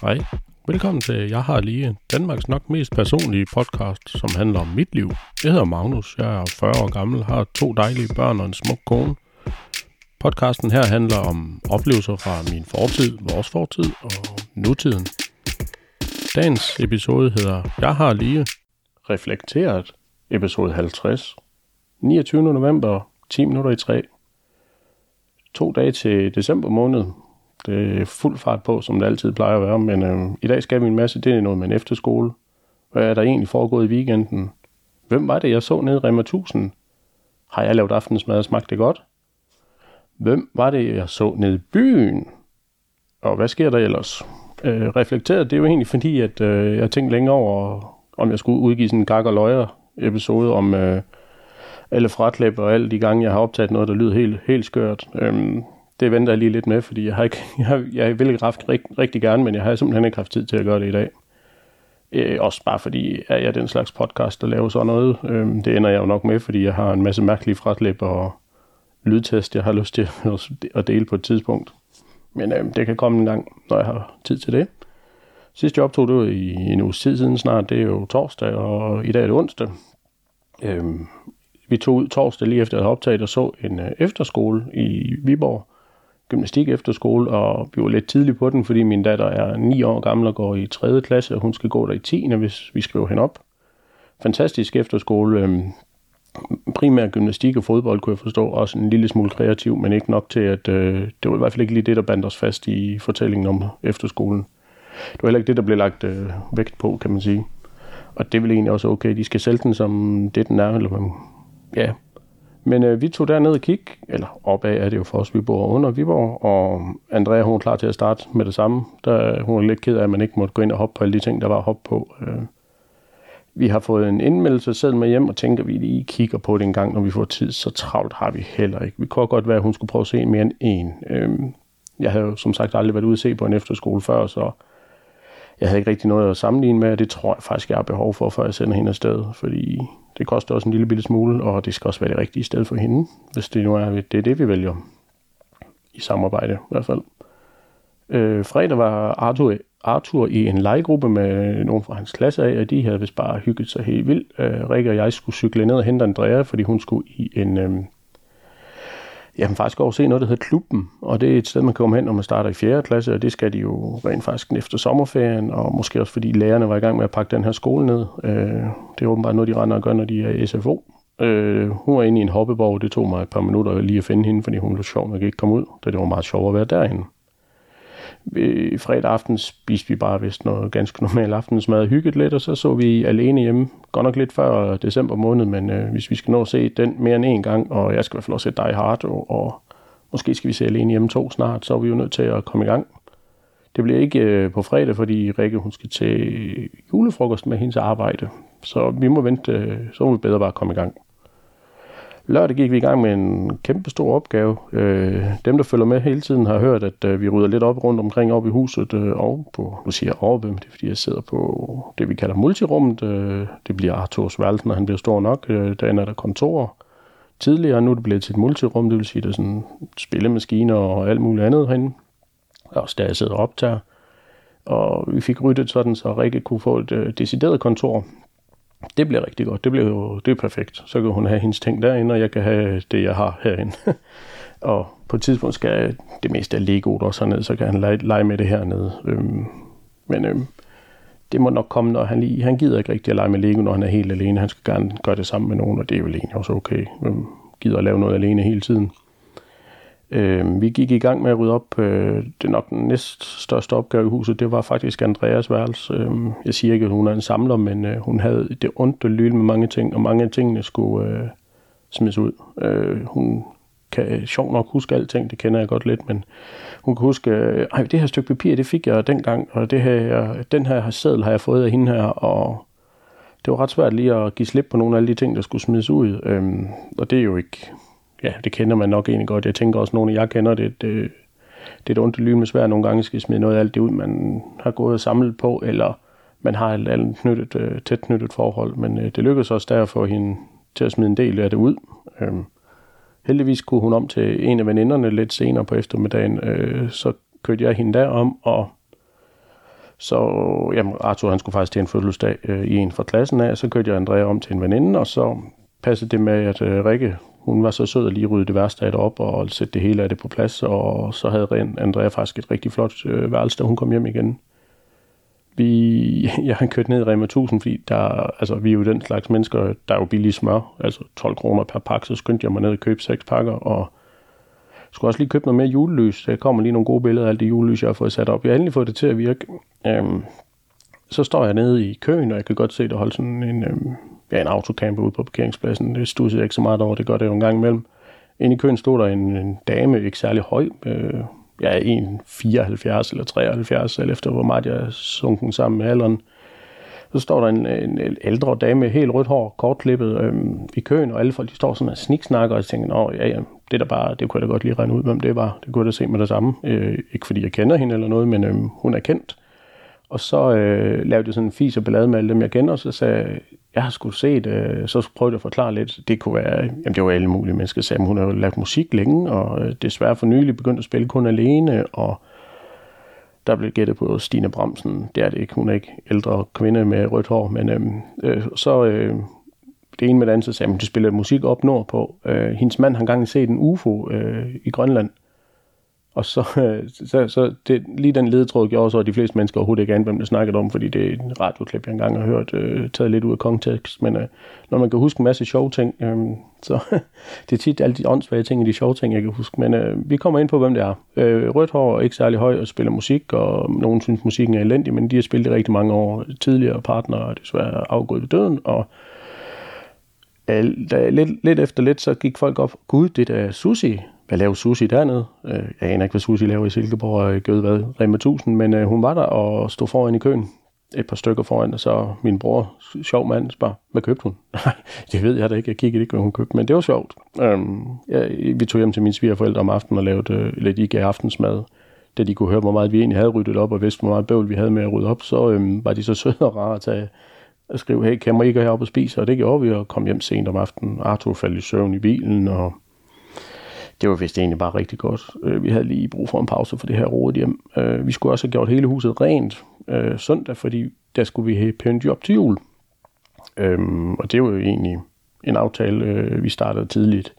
Hej. Velkommen til Jeg har lige Danmarks nok mest personlige podcast, som handler om mit liv. Jeg hedder Magnus, jeg er 40 år gammel, har to dejlige børn og en smuk kone. Podcasten her handler om oplevelser fra min fortid, vores fortid og nutiden. Dagens episode hedder Jeg har lige reflekteret, episode 50. 29. november, 10 minutter i 3. To dage til december måned, det er fuld fart på, som det altid plejer at være, men øh, i dag skal vi en masse. Det er noget med en efterskole. Hvad er der egentlig foregået i weekenden? Hvem var det, jeg så nede i Rema 1000? Har jeg lavet aftensmad og smagt det godt? Hvem var det, jeg så nede i byen? Og hvad sker der ellers? Øh, reflekteret, det er jo egentlig fordi, at øh, jeg tænkte længere over, om jeg skulle udgive sådan en gak og løjer episode om øh, alle fratlæb og alle de gange, jeg har optaget noget, der lyder helt, helt skørt. Øh, det venter jeg lige lidt med, fordi jeg, har ikke, jeg, har, jeg vil haft rigtig, rigtig gerne, men jeg har simpelthen ikke haft tid til at gøre det i dag. Øh, også bare fordi er jeg den slags podcast, der laver sådan noget. Øh, det ender jeg jo nok med, fordi jeg har en masse mærkelige fratlæb og lydtest, jeg har lyst til at dele på et tidspunkt. Men øh, det kan komme en gang, når jeg har tid til det. Sidst jeg optog, det var i en uge tid siden snart. Det er jo torsdag, og i dag er det onsdag. Øh, vi tog ud torsdag lige efter at have optaget og så en øh, efterskole i Viborg, gymnastik efter skole, og vi var lidt tidlig på den, fordi min datter er 9 år gammel og går i 3. klasse, og hun skal gå der i 10. hvis vi skriver hende op. Fantastisk efterskole. Øh, primært gymnastik og fodbold, kunne jeg forstå. Også en lille smule kreativ, men ikke nok til, at øh, det var i hvert fald ikke lige det, der bandt os fast i fortællingen om efterskolen. Det var heller ikke det, der blev lagt øh, vægt på, kan man sige. Og det er vel egentlig også okay. De skal sælge den som det, den er. Eller, ja, men øh, vi tog derned og kig, eller opad er det jo for os, vi bor under Viborg, og Andrea hun er klar til at starte med det samme. Der, hun er lidt ked af, at man ikke måtte gå ind og hoppe på alle de ting, der var hoppe på. Øh, vi har fået en indmeldelse selv med hjem, og tænker, at vi lige kigger på det en gang, når vi får tid. Så travlt har vi heller ikke. Vi kunne godt være, at hun skulle prøve at se mere end en. Øh, jeg havde jo som sagt aldrig været ude at se på en efterskole før, så jeg havde ikke rigtig noget at sammenligne med, og det tror jeg faktisk, jeg har behov for, før jeg sender hende afsted, fordi det koster også en lille bitte smule, og det skal også være det rigtige sted for hende, hvis det nu er det, er det vi vælger i samarbejde i hvert fald. Øh, fredag var Arthur, Arthur i en legegruppe med nogen fra hans klasse af, og de havde vist bare hygget sig helt vildt. Øh, Rikke og jeg skulle cykle ned og hente Andrea, fordi hun skulle i en... Øh, jeg kan faktisk over se noget, der hedder Klubben, og det er et sted, man kan komme hen, når man starter i 4. klasse, og det skal de jo rent faktisk efter sommerferien, og måske også fordi lærerne var i gang med at pakke den her skole ned. Øh, det er åbenbart noget, de render og gør, når de er i SFO. Øh, hun var inde i en hoppeborg, det tog mig et par minutter lige at finde hende, fordi hun var sjov nok ikke kom ud, da det var meget sjovt at være derinde Øh, fredag aften spiste vi bare vist noget ganske normal aftensmad og hygget lidt, og så så vi alene hjemme. Godt nok lidt før december måned, men øh, hvis vi skal nå at se den mere end en gang, og jeg skal i hvert fald også se Die Hard, og, og måske skal vi se alene hjemme to snart, så er vi jo nødt til at komme i gang. Det bliver ikke øh, på fredag, fordi Rikke hun skal til julefrokost med hendes arbejde, så vi må vente, øh, så må vi bedre bare komme i gang. Lørdag gik vi i gang med en kæmpe stor opgave. Øh, dem, der følger med hele tiden, har hørt, at øh, vi rydder lidt op rundt omkring op i huset øh, og på, nu siger jeg oppe, men det er fordi, jeg sidder på det, vi kalder multirummet. Øh, det bliver Arthurs værelse, når han bliver stor nok. Øh, derinde er der kontorer. Tidligere nu er det blevet til et multirum, det vil sige, der er sådan spillemaskiner og alt muligt andet herinde. Også der jeg sidder og optager. Og vi fik ryddet sådan, så Rikke kunne få et øh, decideret kontor, det bliver rigtig godt. Det bliver jo det er perfekt. Så kan hun have hendes ting derinde, og jeg kan have det, jeg har herinde. og på et tidspunkt skal det meste af Lego også herned, så kan han lege, lege med det hernede. Øhm, men øhm, det må nok komme, når han lige... Han gider ikke rigtig at lege med Lego, når han er helt alene. Han skal gerne gøre det sammen med nogen, og det er jo egentlig også okay. Øhm, gider at lave noget alene hele tiden. Øh, vi gik i gang med at rydde op. Øh, det nok den næst største opgave i huset. Det var faktisk Andreas værelse. Øh, jeg siger ikke, at hun er en samler, men øh, hun havde det ondt og lyde med mange ting, og mange af tingene skulle øh, smides ud. Øh, hun kan sjovt nok huske alting, det kender jeg godt lidt, men hun kan huske, øh, det her stykke papir, det fik jeg dengang, og det her, den her seddel har jeg fået af hende her, og det var ret svært lige at give slip på nogle af alle de ting, der skulle smides ud. Øhm, og det er jo ikke ja, det kender man nok egentlig godt. Jeg tænker også, at nogle af jer kender det. Det, det er et ondt lyn med svært nogle gange skal smide noget af alt det ud, man har gået og samlet på, eller man har et et knyttet, øh, tæt knyttet forhold. Men øh, det lykkedes også der at få hende til at smide en del af det ud. Øhm, heldigvis kunne hun om til en af veninderne lidt senere på eftermiddagen. Øh, så kørte jeg hende derom, og Så jamen, Arthur han skulle faktisk til en fødselsdag øh, i en fra klassen af, så kørte jeg Andrea om til en veninde, og så passede det med, at øh, Rikke, hun var så sød at lige rydde det værste af det op og sætte det hele af det på plads, og så havde Andrea faktisk et rigtig flot øh, værelse, da hun kom hjem igen. Vi, jeg har kørt ned i Rema 1000, fordi der, altså, vi er jo den slags mennesker, der er jo billige smør, altså 12 kroner per pakke, så skyndte jeg mig ned og købe seks pakker, og skulle også lige købe noget mere julelys. Der kommer lige nogle gode billeder af alt det julelys, jeg har fået sat op. Jeg har endelig fået det til at virke. Øhm, så står jeg nede i køen, og jeg kan godt se, der holder sådan en, øhm, ja, en autocamper ude på parkeringspladsen. Det stussede jeg ikke så meget over, det gør det jo en gang imellem. Inde i køen stod der en, en dame, ikke særlig høj, øh, jeg er 1,74 eller 73, eller efter hvor meget jeg er sunken sammen med alderen. Så står der en, en ældre dame med helt rødt hår, kortklippet øh, i køen, og alle folk de står sådan og sniksnakker, og tænker, Nå, ja, ja, det der bare, det kunne jeg da godt lige regne ud, hvem det var. Det kunne jeg da se med det samme. Øh, ikke fordi jeg kender hende eller noget, men øh, hun er kendt. Og så øh, lavede jeg sådan en fis og ballade med alle dem, jeg kender, og så sagde jeg, jeg har sgu set, øh, så prøvede jeg at forklare lidt. Det kunne være, jamen det var alle mulige mennesker, sagde, hun har jo lavet musik længe, og øh, desværre for nylig begyndt at spille kun alene, og der blev gættet på Stine Bramsen. Det er det ikke, hun er ikke ældre kvinde med rødt hår, men øh, øh, så øh, det ene med det andet, så sagde hun, de spiller musik op nordpå. Øh, hendes mand har engang set en UFO øh, i Grønland, og så, øh, så, så det, lige den ledetråd gjorde så, at de fleste mennesker overhovedet ikke anede, hvem det snakkede om, fordi det er en radioklip, jeg engang har hørt, øh, taget lidt ud af kontekst. Men øh, når man kan huske en masse sjove ting, øh, så det er tit alle de åndssvage ting, de sjove ting, jeg kan huske. Men øh, vi kommer ind på, hvem det er. Øh, rødt hår er ikke særlig høj og spiller musik, og nogen synes, musikken er elendig, men de har spillet i rigtig mange år. Tidligere partnere og desværre afgået ved døden, og øh, lidt, lidt efter lidt, så gik folk op, gud, det er Susi, hvad laver Susi dernede? Øh, jeg aner ikke, hvad Susi laver i Silkeborg og gød hvad, Rema 1000, men øh, hun var der og stod foran i køen et par stykker foran, og så min bror, sjov mand, spørger, hvad købte hun? Nej, det ved jeg da ikke, jeg kiggede ikke, hvad hun købte, men det var sjovt. Øhm, ja, vi tog hjem til mine svigerforældre om aftenen og lavede øh, de gav aftensmad. Da de kunne høre, hvor meget vi egentlig havde ryddet op, og vidste, hvor meget bøvl vi havde med at rydde op, så øhm, var de så søde og rare at tage og skrive, hey, kan man ikke heroppe og spise? Og det gjorde vi, og kom hjem sent om aftenen. Arthur faldt i søvn i bilen, og det var vist egentlig bare rigtig godt. Øh, vi havde lige brug for en pause for det her rodet hjem. Øh, vi skulle også have gjort hele huset rent øh, søndag, fordi der skulle vi have pyntet op til jul. Øh, og det var jo egentlig en aftale, øh, vi startede tidligt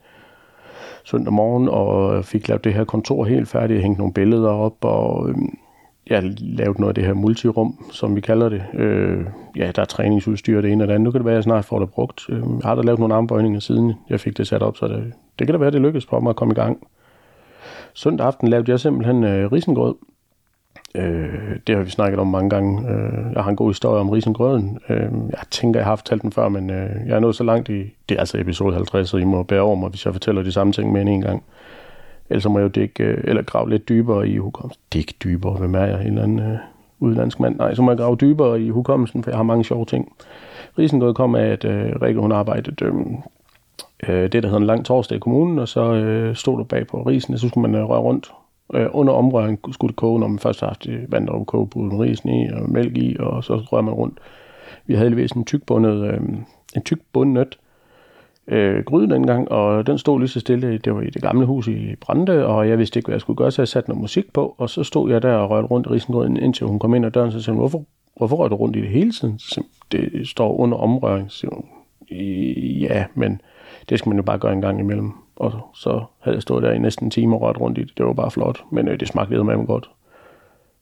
søndag morgen, og fik lavet det her kontor helt færdigt, hængt nogle billeder op, og øh, jeg lavet noget af det her multirum, som vi kalder det. Øh, ja, der er træningsudstyr det ene og det andet. Nu kan det være, at jeg snart får det brugt. Øh, jeg har da lavet nogle armbøjninger siden jeg fik det sat op, så det, det kan da være, det lykkedes for mig at komme i gang. Søndag aften lavede jeg simpelthen øh, risengrød. Øh, det har vi snakket om mange gange. Øh, jeg har en god historie om risengrøden. Øh, jeg tænker, jeg har fortalt den før, men øh, jeg er nået så langt i... Det er altså episode 50, så I må bære over mig, hvis jeg fortæller de samme ting med en gang. Ellers må jeg jo dække, øh, eller grave lidt dybere i hukommelsen. Dække dybere, hvem er jeg? En eller anden øh, udenlandsk mand? Nej, så må jeg grave dybere i hukommelsen, for jeg har mange sjove ting. Risengrød kom af, at øh, Rikke, hun arbejdede øh, øh, det, der hedder en lang torsdag i kommunen, og så øh, stod der bag på risen, så skulle man øh, røre rundt. Øh, under omrøring skulle det koge, når man først har haft øh, vand der koge, på risen i og mælk i, og så rører man rundt. Vi havde heldigvis en tykbundet, øh, en tykbundet øh, gryde dengang, og den stod lige så stille. Det var i det gamle hus i Brande, og jeg vidste ikke, hvad jeg skulle gøre, så jeg satte noget musik på, og så stod jeg der og rørte rundt i risengrøden, indtil hun kom ind ad døren, så sagde hun, hvorfor, hvorfor rører du rundt i det hele tiden? Det står under omrøring. Så hun, ja, men det skal man jo bare gøre en gang imellem. Og så havde jeg stået der i næsten en time og rørt rundt i det. Det var bare flot, men øh, det smagte med godt.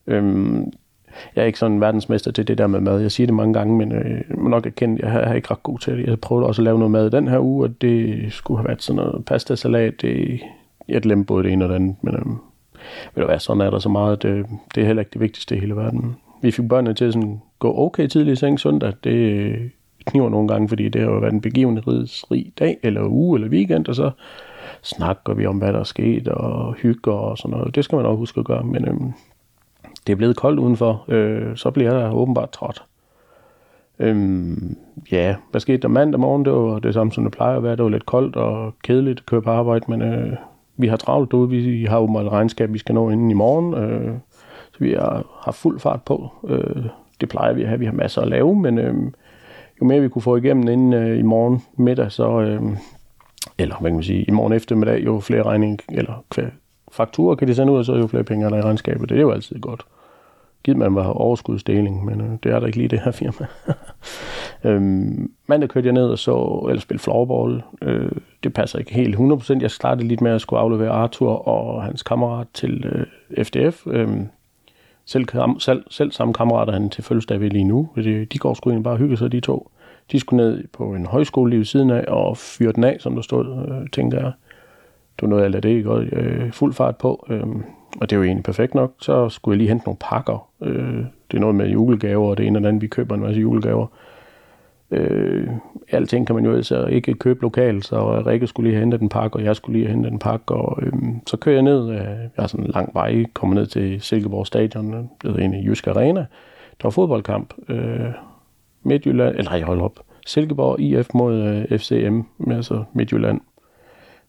Øhm, jeg er ikke sådan verdensmester til det der med mad. Jeg siger det mange gange, men øh, jeg må nok erkende, at jeg er ikke ret god til det. Jeg prøvede også at lave noget mad den her uge, og det skulle have været sådan noget pastasalat. Det, jeg glemte både det ene og det andet, men øh, ved du hvad, sådan er der så meget. Det, det er heller ikke det vigtigste i hele verden. Vi fik børnene til at sådan gå okay tidligt i seng søndag. Det kniver nogle gange, fordi det har jo været en begivenhedsrig dag, eller uge, eller weekend, og så snakker vi om, hvad der er sket, og hygger og sådan noget. Det skal man også huske at gøre, men øhm, det er blevet koldt udenfor, øh, så bliver jeg åbenbart trådt. Øhm, ja, hvad skete der mandag morgen? Det var det samme, som det plejer at være. Det var lidt koldt og kedeligt at køre på arbejde, men øh, vi har travlt derude. Vi har jo meget regnskab, vi skal nå inden i morgen. Øh, så vi har, har fuld fart på. Øh, det plejer vi at have. Vi har masser at lave, men øh, jo mere vi kunne få igennem inden øh, i morgen middag, så, øh, eller hvad kan man sige, i morgen eftermiddag, jo flere regning, eller fakturer kan de sende ud, og så jo flere penge der i regnskabet. Det er jo altid godt. givet man var overskudsdeling, men øh, det er der ikke lige det her firma. øhm, mandag kørte jeg ned og så, eller spille floorball. Øh, det passer ikke helt 100%. Jeg startede lidt med at skulle aflevere Arthur og hans kammerat til øh, FDF. Øh, selv, selv, selv samme kammerater han til fødselsdag ved lige nu. Øh, de, de går sgu egentlig bare hygge sig, de to. De skulle ned på en højskole lige ved siden af og fyre den af, som der stod, øh, tænker jeg. Det var noget af det, ikke? Øh, fuld fart på. Øh, og det er jo egentlig perfekt nok. Så skulle jeg lige hente nogle pakker. Øh, det er noget med julegaver, og det ene eller andet. Vi køber en masse julegaver. Øh, alting kan man jo altså ikke købe lokalt, så Rikke skulle lige hente den pakke, og jeg skulle lige hente den pakke, og øh, så kører jeg ned, øh, jeg har sådan en lang vej, kommer ned til Silkeborg Stadion, øh, det hedder egentlig Jysk Arena. Der var fodboldkamp, øh, Midtjylland, eller nej, hold op, Silkeborg IF mod øh, FCM, altså Midtjylland.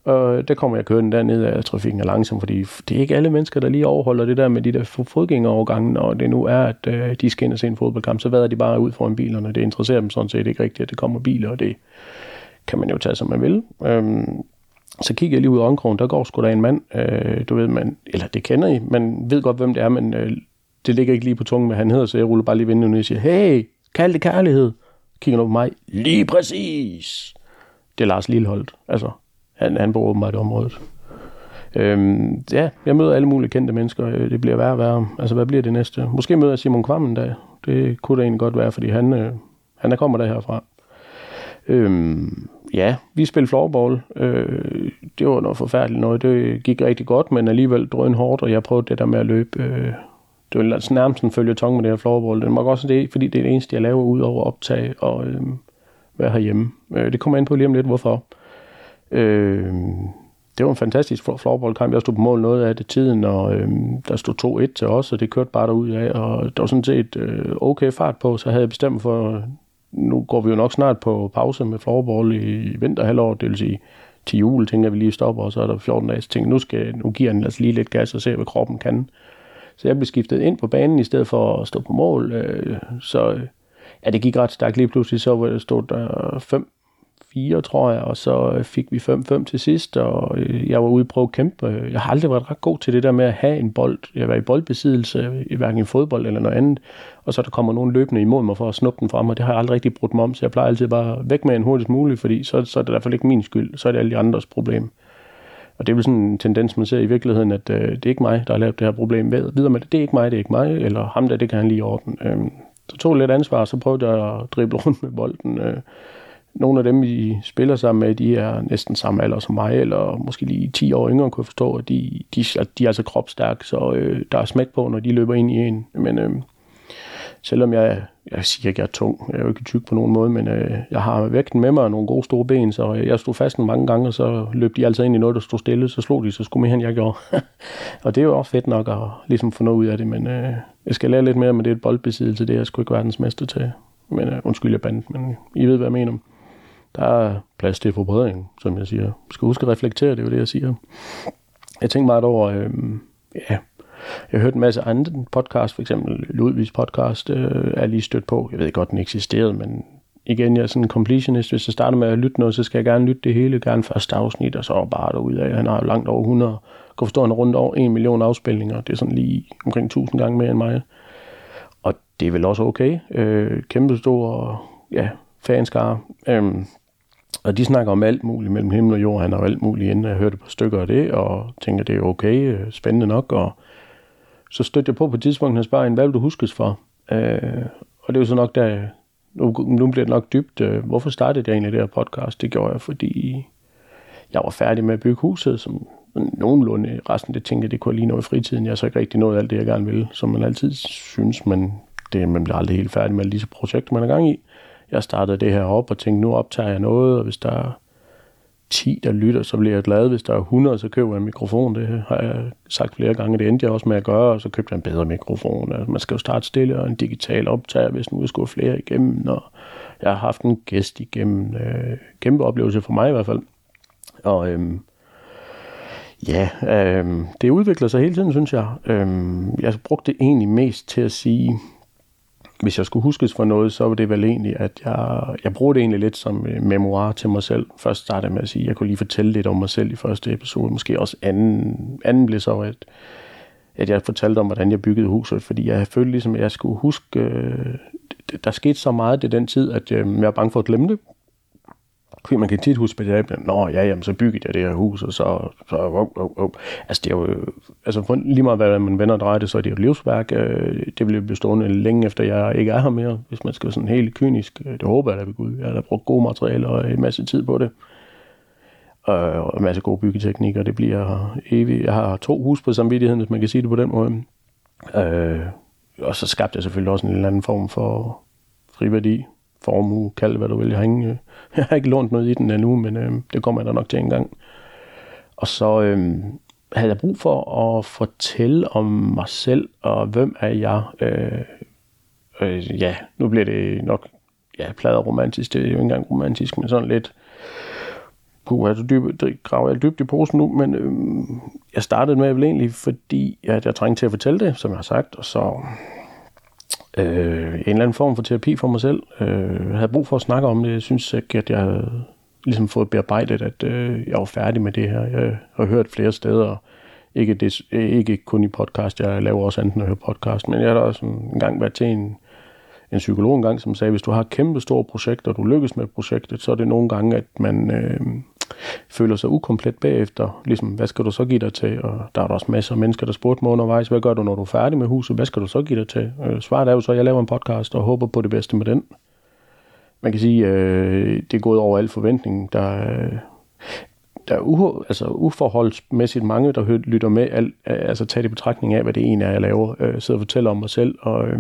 Og der kommer jeg kørende derned af trafikken er langsom, fordi det er ikke alle mennesker, der lige overholder det der med de der fodgængerovergange, og det nu er, at øh, de skal ind og se en fodboldkamp, så vader de bare ud foran bilerne. Det interesserer dem sådan set ikke rigtigt, at det kommer biler, og det kan man jo tage, som man vil. Øhm, så kigger jeg lige ud af omkrogen, der går sgu da en mand, øh, du ved, man, eller det kender I, man ved godt, hvem det er, men øh, det ligger ikke lige på tungen, hvad han hedder, så jeg ruller bare lige vinduet og siger, hey, kald det kærlighed. Kigger han på mig, lige præcis. Det er Lars Lilleholdt, altså han, han bor åbenbart i området. Øhm, ja, jeg møder alle mulige kendte mennesker. Øh, det bliver værre og værre. Altså, hvad bliver det næste? Måske møder jeg Simon Kvam en dag. Det kunne det egentlig godt være, fordi han, øh, han er kommer der herfra. Øhm, ja, vi spillede floorball. Øh, det var noget forfærdeligt noget. Det gik rigtig godt, men alligevel drøn hårdt, og jeg prøvede det der med at løbe. Øh, det var altså nærmest en følge tong med det her floorball. Det var også det, fordi det er det eneste, jeg laver ud over optag og øh, være herhjemme. Øh, det kommer ind på lige om lidt, hvorfor. Øh, det var en fantastisk floorballkamp. Jeg stod på mål noget af det tiden, og øh, der stod 2-1 til os, og det kørte bare derud af, og der var sådan set øh, okay fart på, så havde jeg bestemt for, nu går vi jo nok snart på pause med floorball i vinterhalvår, det vil sige til jul, tænker vi lige stopper, og så er der 14 dage, så tænker nu, skal, nu giver den altså lige lidt gas og se, hvad kroppen kan. Så jeg blev skiftet ind på banen, i stedet for at stå på mål, øh, så ja, det gik ret stærkt lige pludselig, så stod der fem 4, tror jeg, og så øh, fik vi 5-5 til sidst, og øh, jeg var ude på at kæmpe. Jeg har aldrig været ret god til det der med at have en bold. Øh, jeg var i boldbesiddelse, i hverken i fodbold eller noget andet, og så der kommer nogen løbende imod mig for at snuppe den frem, og det har jeg aldrig rigtig brudt mig om, så jeg plejer altid bare væk med en hurtigst muligt, fordi så, så er det i hvert fald ikke min skyld, så er det alle de andres problem. Og det er vel sådan en tendens, man ser i virkeligheden, at øh, det er ikke mig, der har lavet det her problem. Ved, videre med det, det er ikke mig, det er ikke mig, eller ham der, det kan han lige ordne. Øh, så tog jeg lidt ansvar, så prøvede jeg at drible rundt med bolden. Øh, nogle af dem, vi spiller sammen med, de er næsten samme alder som mig, eller måske lige 10 år yngre, kunne jeg forstå, at de, de, de er altså kropstærke, så øh, der er smæk på, når de løber ind i en. Men øh, selvom jeg, jeg siger ikke, jeg er tung, jeg er jo ikke tyk på nogen måde, men øh, jeg har vægten med mig og nogle gode store ben, så jeg stod fast mange gange, og så løb de altså ind i noget, der stod stille, så slog de så skulle mere, end jeg gjorde. og det er jo også fedt nok at ligesom få noget ud af det, men øh, jeg skal lære lidt mere med det et boldbesiddelse, det er jeg sgu ikke verdensmester til. Men øh, undskyld, jeg bandt, men I ved, hvad jeg mener. Der er plads til forbedring, som jeg siger. Du skal huske at reflektere, det er jo det, jeg siger. Jeg tænkte meget over, øh, ja, jeg har hørt en masse andre podcast, for eksempel Ludvigs podcast, øh, er lige stødt på. Jeg ved godt, den eksisterede, men igen, jeg er sådan en completionist. Hvis jeg starter med at lytte noget, så skal jeg gerne lytte det hele, gerne første afsnit, og så bare derude af. Han har jo langt over 100, kan forstå, han rundt over 1 million afspilninger. Det er sådan lige omkring 1000 gange mere end mig. Og det er vel også okay. Øh, kæmpe stor, ja, fanskare. Øhm, og de snakker om alt muligt mellem himmel og jord. Han har alt muligt inden. Jeg hørte på stykker af det, og tænker, det er okay, øh, spændende nok. Og så stødte jeg på på et tidspunkt, han spørger en, hvad vil du huskes for? Øh, og det er jo så nok, der, nu, nu bliver det nok dybt. Øh, hvorfor startede jeg egentlig det her podcast? Det gjorde jeg, fordi jeg var færdig med at bygge huset, som nogenlunde resten det tænkte, det kunne lige nå i fritiden. Jeg har så ikke rigtig nået alt det, jeg gerne vil, som man altid synes, men det, man bliver aldrig helt færdig med alle disse projekter, man er gang i jeg startede det her op og tænkte, nu optager jeg noget, og hvis der er 10, der lytter, så bliver jeg glad. Hvis der er 100, så køber jeg en mikrofon. Det har jeg sagt flere gange. Det endte jeg også med at gøre, og så købte jeg en bedre mikrofon. Altså, man skal jo starte stille og en digital optager, hvis nu skal flere igennem. Og jeg har haft en gæst igennem. Øh, kæmpe oplevelse for mig i hvert fald. Og øhm, ja, øhm, det udvikler sig hele tiden, synes jeg. Øhm, jeg brugte det egentlig mest til at sige, hvis jeg skulle huskes for noget, så var det vel egentlig, at jeg, jeg bruger det egentlig lidt som øh, memoir til mig selv. Først startede med at sige, at jeg kunne lige fortælle lidt om mig selv i første episode. Måske også anden, anden blev så, at at jeg fortalte om, hvordan jeg byggede huset, fordi jeg følte ligesom, at jeg skulle huske, øh, der skete så meget i den tid, at øh, jeg var bange for at glemme det. Fordi man kan tit huske, at jeg Nå, ja, jamen, så byggede jeg det her hus, og så... så oh, oh, oh. Altså, det er jo... Altså, for lige meget hvad man vender og drejer det, så er det jo et livsværk. Øh, det vil jo blive stående længe efter, jeg ikke er her mere, hvis man skal være sådan helt kynisk. Øh, det håber jeg da ved Gud. Jeg har brugt gode materialer og en masse tid på det. Øh, og en masse gode byggeteknikker. Det bliver evigt. Jeg har to hus på samvittigheden, hvis man kan sige det på den måde. Øh, og så skabte jeg selvfølgelig også en eller anden form for friværdi formue, kald hvad du vil. Jeg har, ingen, øh, jeg har ikke lånt noget i den endnu, men øh, det kommer jeg da nok til en gang. Og så øh, havde jeg brug for at fortælle om mig selv, og hvem er jeg. Øh, øh, ja, nu bliver det nok ja, plader romantisk. Det er jo ikke engang romantisk, men sådan lidt... Puh, altså dyb, det graver jeg dybt i posen nu, men øh, jeg startede med vel egentlig, fordi at jeg trængte til at fortælle det, som jeg har sagt, og så øh, en eller anden form for terapi for mig selv. Øh, jeg havde brug for at snakke om det. Jeg synes ikke, at jeg havde ligesom fået bearbejdet, at øh, jeg var færdig med det her. Jeg har hørt flere steder, ikke, det, ikke kun i podcast, jeg laver også andet end at høre podcast, men jeg har også en gang været til en, en psykolog en gang, som sagde, hvis du har et kæmpe store projekt, og du lykkes med projektet, så er det nogle gange, at man øh, føler sig ukomplet bagefter. Ligesom, hvad skal du så give dig til? Og der er der også masser af mennesker, der spurgte mig undervejs, hvad gør du, når du er færdig med huset? Hvad skal du så give dig til? Øh, svaret er jo så, at jeg laver en podcast og håber på det bedste med den. Man kan sige, øh, det er gået over al forventning. Der, øh, der er u, altså uforholdsmæssigt mange, der lytter med, al, altså tager i betragtning af, hvad det egentlig er, jeg laver, øh, sidder og fortæller om mig selv, og øh,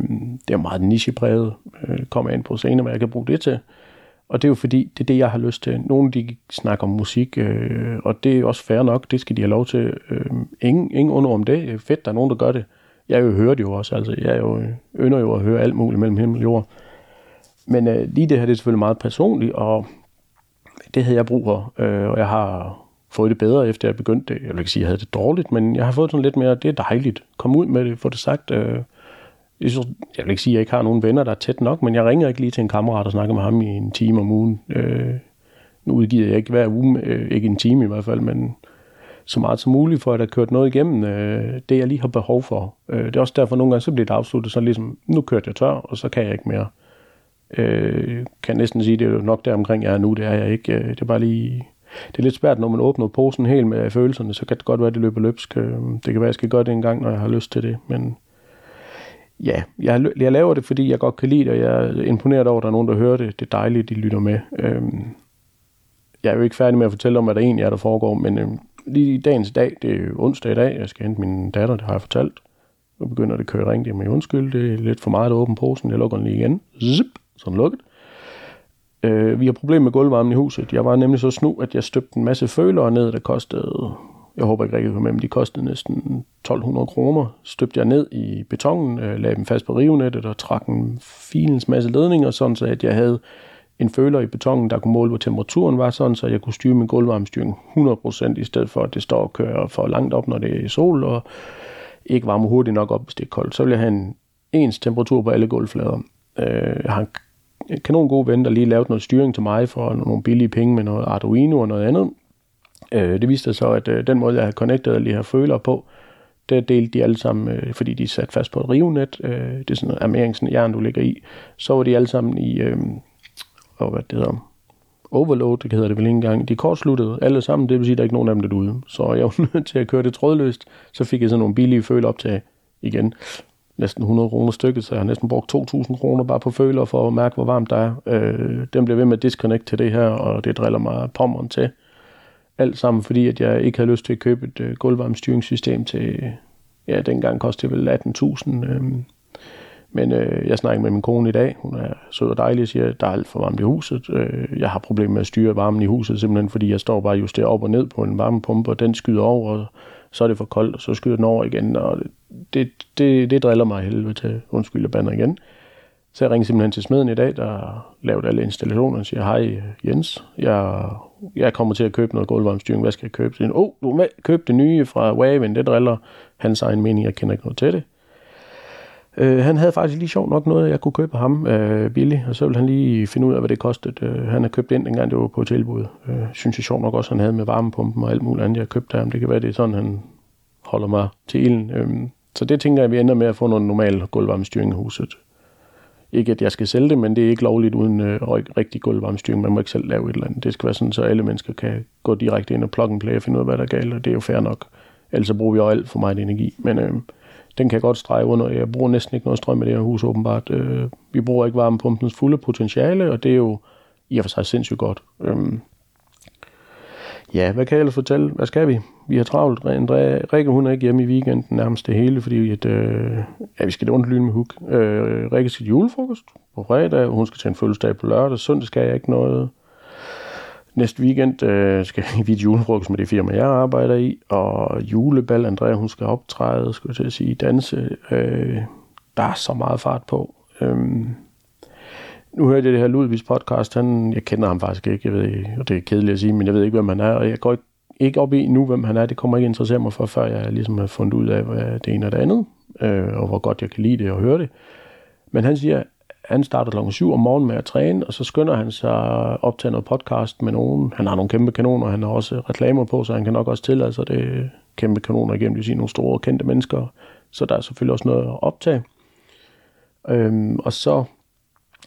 det er meget nichepræget, øh, kommer ind på senere, hvad jeg kan bruge det til. Og det er jo fordi, det er det, jeg har lyst til. Nogle de snakker om musik, øh, og det er også fair nok, det skal de have lov til. Øh, ingen, ingen under om det. Fedt, der er nogen, der gør det. Jeg jo hører det jo også, altså jeg jo, ynder jo at høre alt muligt mellem himmel og jord. Men øh, lige det her, det er selvfølgelig meget personligt, og det havde jeg brug for, øh, og jeg har fået det bedre, efter jeg begyndte det. Jeg vil ikke sige, at jeg havde det dårligt, men jeg har fået sådan lidt mere, det er dejligt. Kom ud med det, få det sagt. Øh, jeg vil ikke sige, at jeg ikke har nogen venner, der er tæt nok, men jeg ringer ikke lige til en kammerat og snakker med ham i en time om ugen. Øh, nu udgiver jeg ikke hver uge, øh, ikke en time i hvert fald, men så meget som muligt, for at der kørt noget igennem, øh, det jeg lige har behov for. Øh, det er også derfor, at nogle gange så bliver det afsluttet, så ligesom, nu kørte jeg tør, og så kan jeg ikke mere. Øh, kan næsten sige, det er jo nok der omkring jeg er nu, det er jeg ikke. Øh, det er bare lige... Det er lidt svært, når man åbner posen helt med følelserne, så kan det godt være, at det løber løbsk. Øh, det kan være, at jeg skal gøre det en gang, når jeg har lyst til det, men ja, jeg, jeg laver det, fordi jeg godt kan lide det, og jeg er imponeret over, at der er nogen, der hører det. Det er dejligt, de lytter med. Øhm, jeg er jo ikke færdig med at fortælle om, hvad der egentlig er, der foregår, men øhm, lige i dagens dag, det er onsdag i dag, jeg skal hente min datter, det har jeg fortalt. Nu begynder det at køre ringe, med undskyld, det er lidt for meget at åbne posen, jeg lukker den lige igen. Zip, sådan lukket. Øh, vi har problemer med gulvvarmen i huset. Jeg var nemlig så snu, at jeg støbte en masse følere ned, der kostede jeg håber ikke rigtig, med, men de kostede næsten 1200 kroner. Støbte jeg ned i betongen, øh, lagde dem fast på rivenettet og trak en filens masse ledninger, sådan så at jeg havde en føler i betongen, der kunne måle, hvor temperaturen var, sådan så jeg kunne styre min gulvvarmestyring 100%, i stedet for at det står og kører for langt op, når det er sol, og ikke varmer hurtigt nok op, hvis det er koldt. Så vil jeg have en ens temperatur på alle gulvflader. Øh, jeg har en kanon god ven, der lige lavet noget styring til mig for nogle billige penge med noget Arduino og noget andet. Øh, det viste sig så, at øh, den måde, jeg havde connectet alle de her føler på, det delte de alle sammen, øh, fordi de er sat fast på et rivenet. Øh, det er sådan noget armeringsjern, du ligger i. Så var de alle sammen i, øh, og hvad det hedder, overload, det hedder det vel ikke engang. De kortsluttede alle sammen, det vil sige, at der er ikke nogen af dem, der ude. Så jeg var nødt til at køre det trådløst. Så fik jeg sådan nogle billige føler op til igen. Næsten 100 kroner stykket, så jeg har næsten brugt 2.000 kroner bare på føler for at mærke, hvor varmt der er. Øh, dem bliver ved med at disconnect til det her, og det driller mig pommeren til. Alt sammen fordi, at jeg ikke havde lyst til at købe et øh, gulvvarmestyringssystem til, ja, dengang kostede det vel 18.000. Øh, men øh, jeg snakker med min kone i dag. Hun er sød og dejlig og siger, at der er alt for varmt i huset. Øh, jeg har problemer med at styre varmen i huset, simpelthen fordi jeg står bare og justerer op og ned på en varmepumpe, og den skyder over, og så er det for koldt, og så skyder den over igen. Og det, det, det driller mig helvede til. Undskyld, og bander igen. Så jeg ringede simpelthen til smeden i dag, der lavede alle installationerne og siger, hej øh, Jens, jeg, jeg kommer til at købe noget gulvvarmestyring, hvad skal jeg købe? Så åh, oh, du med, køb det nye fra Waven, det driller hans egen mening, jeg kender ikke noget til det. Øh, han havde faktisk lige sjovt nok noget, jeg kunne købe ham øh, billigt, og så ville han lige finde ud af, hvad det kostede. Øh, han har købt ind, dengang det var på tilbud. Øh, synes jeg sjovt nok også, han havde med varmepumpen og alt muligt andet, jeg købte af ham. Det kan være, det er sådan, han holder mig til ilden. Øh, så det tænker jeg, at vi ender med at få noget normal gulvvarmestyring i huset. Ikke at jeg skal sælge det, men det er ikke lovligt uden øh, rigtig gulvvarmestyring. Man må ikke selv lave et eller andet. Det skal være sådan, så alle mennesker kan gå direkte ind og plug and play og finde ud af, hvad der er galt, og det er jo fair nok. Ellers bruger vi jo alt for meget energi. Men øh, den kan jeg godt strege under. Jeg bruger næsten ikke noget strøm i det her hus, åbenbart. Øh, vi bruger ikke varmepumpens fulde potentiale, og det er jo i og for sig sindssygt godt. Øh, Ja, hvad kan jeg ellers fortælle? Hvad skal vi? Vi har travlt. Rikke, hun er ikke hjemme i weekenden nærmest det hele, fordi at, øh, ja, vi skal det ondt med huk. Øh, Rikke skal julefrokost på fredag, hun skal til en fødselsdag på lørdag. Søndag skal jeg ikke noget. Næste weekend øh, skal vi til julefrokost med det firma, jeg arbejder i. Og julebal, Andrea, hun skal optræde, skulle jeg til at sige, danse. Øh, der er så meget fart på. Øh, nu hørte jeg det her Ludvigs podcast, han, jeg kender ham faktisk ikke, jeg ved og det er kedeligt at sige, men jeg ved ikke, hvem han er, og jeg går ikke, ikke op i nu, hvem han er, det kommer ikke interessere mig for, før jeg ligesom har fundet ud af, hvad det ene og det andet, øh, og hvor godt jeg kan lide det og høre det. Men han siger, han starter klokken 7 om morgenen med at træne, og så skynder han sig op til noget podcast med nogen. Han har nogle kæmpe kanoner, han har også reklamer på, så han kan nok også tillade sig det kæmpe kanoner igennem, det vil sige nogle store kendte mennesker. Så der er selvfølgelig også noget at optage. Øhm, og så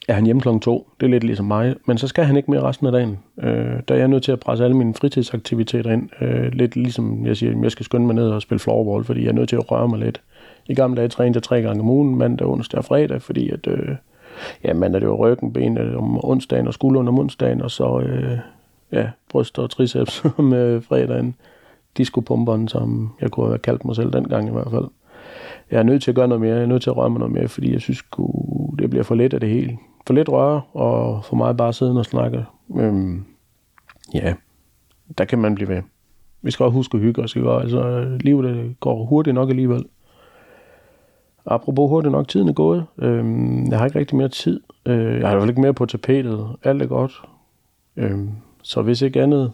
er han hjemme klokken to. Det er lidt ligesom mig. Men så skal han ikke mere resten af dagen. Øh, der er jeg nødt til at presse alle mine fritidsaktiviteter ind. Øh, lidt ligesom jeg siger, jeg skal skynde mig ned og spille floorball, fordi jeg er nødt til at røre mig lidt. I gamle dage trænede jeg tre gange om ugen, mandag, onsdag og fredag, fordi at, øh, ja, mandag det var ryggen, ben øh, om onsdagen og skulderen om onsdagen, og så øh, ja, bryst og triceps om øh, fredagen. Diskopumperen, som jeg kunne have kaldt mig selv dengang i hvert fald. Jeg er nødt til at gøre noget mere. Jeg er nødt til at røre mig noget mere, fordi jeg synes, det bliver for let af det hele for lidt røre, og for mig bare sidde og snakke. Øhm, ja, der kan man blive ved. Vi skal også huske at hygge os, ikke? Altså, livet øh, går hurtigt nok alligevel. Apropos hurtigt nok, tiden er gået. Øhm, jeg har ikke rigtig mere tid. Øh, jeg har i hvert fald ikke mere på tapetet. Alt er godt. Øhm, så hvis ikke andet,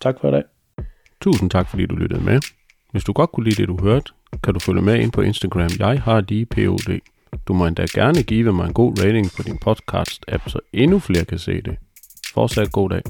tak for i dag. Tusind tak, fordi du lyttede med. Hvis du godt kunne lide det, du hørte, kan du følge med ind på Instagram. Jeg har lige POD. Du må endda gerne give mig en god rating på din podcast-app, så endnu flere kan se det. Fortsat god dag.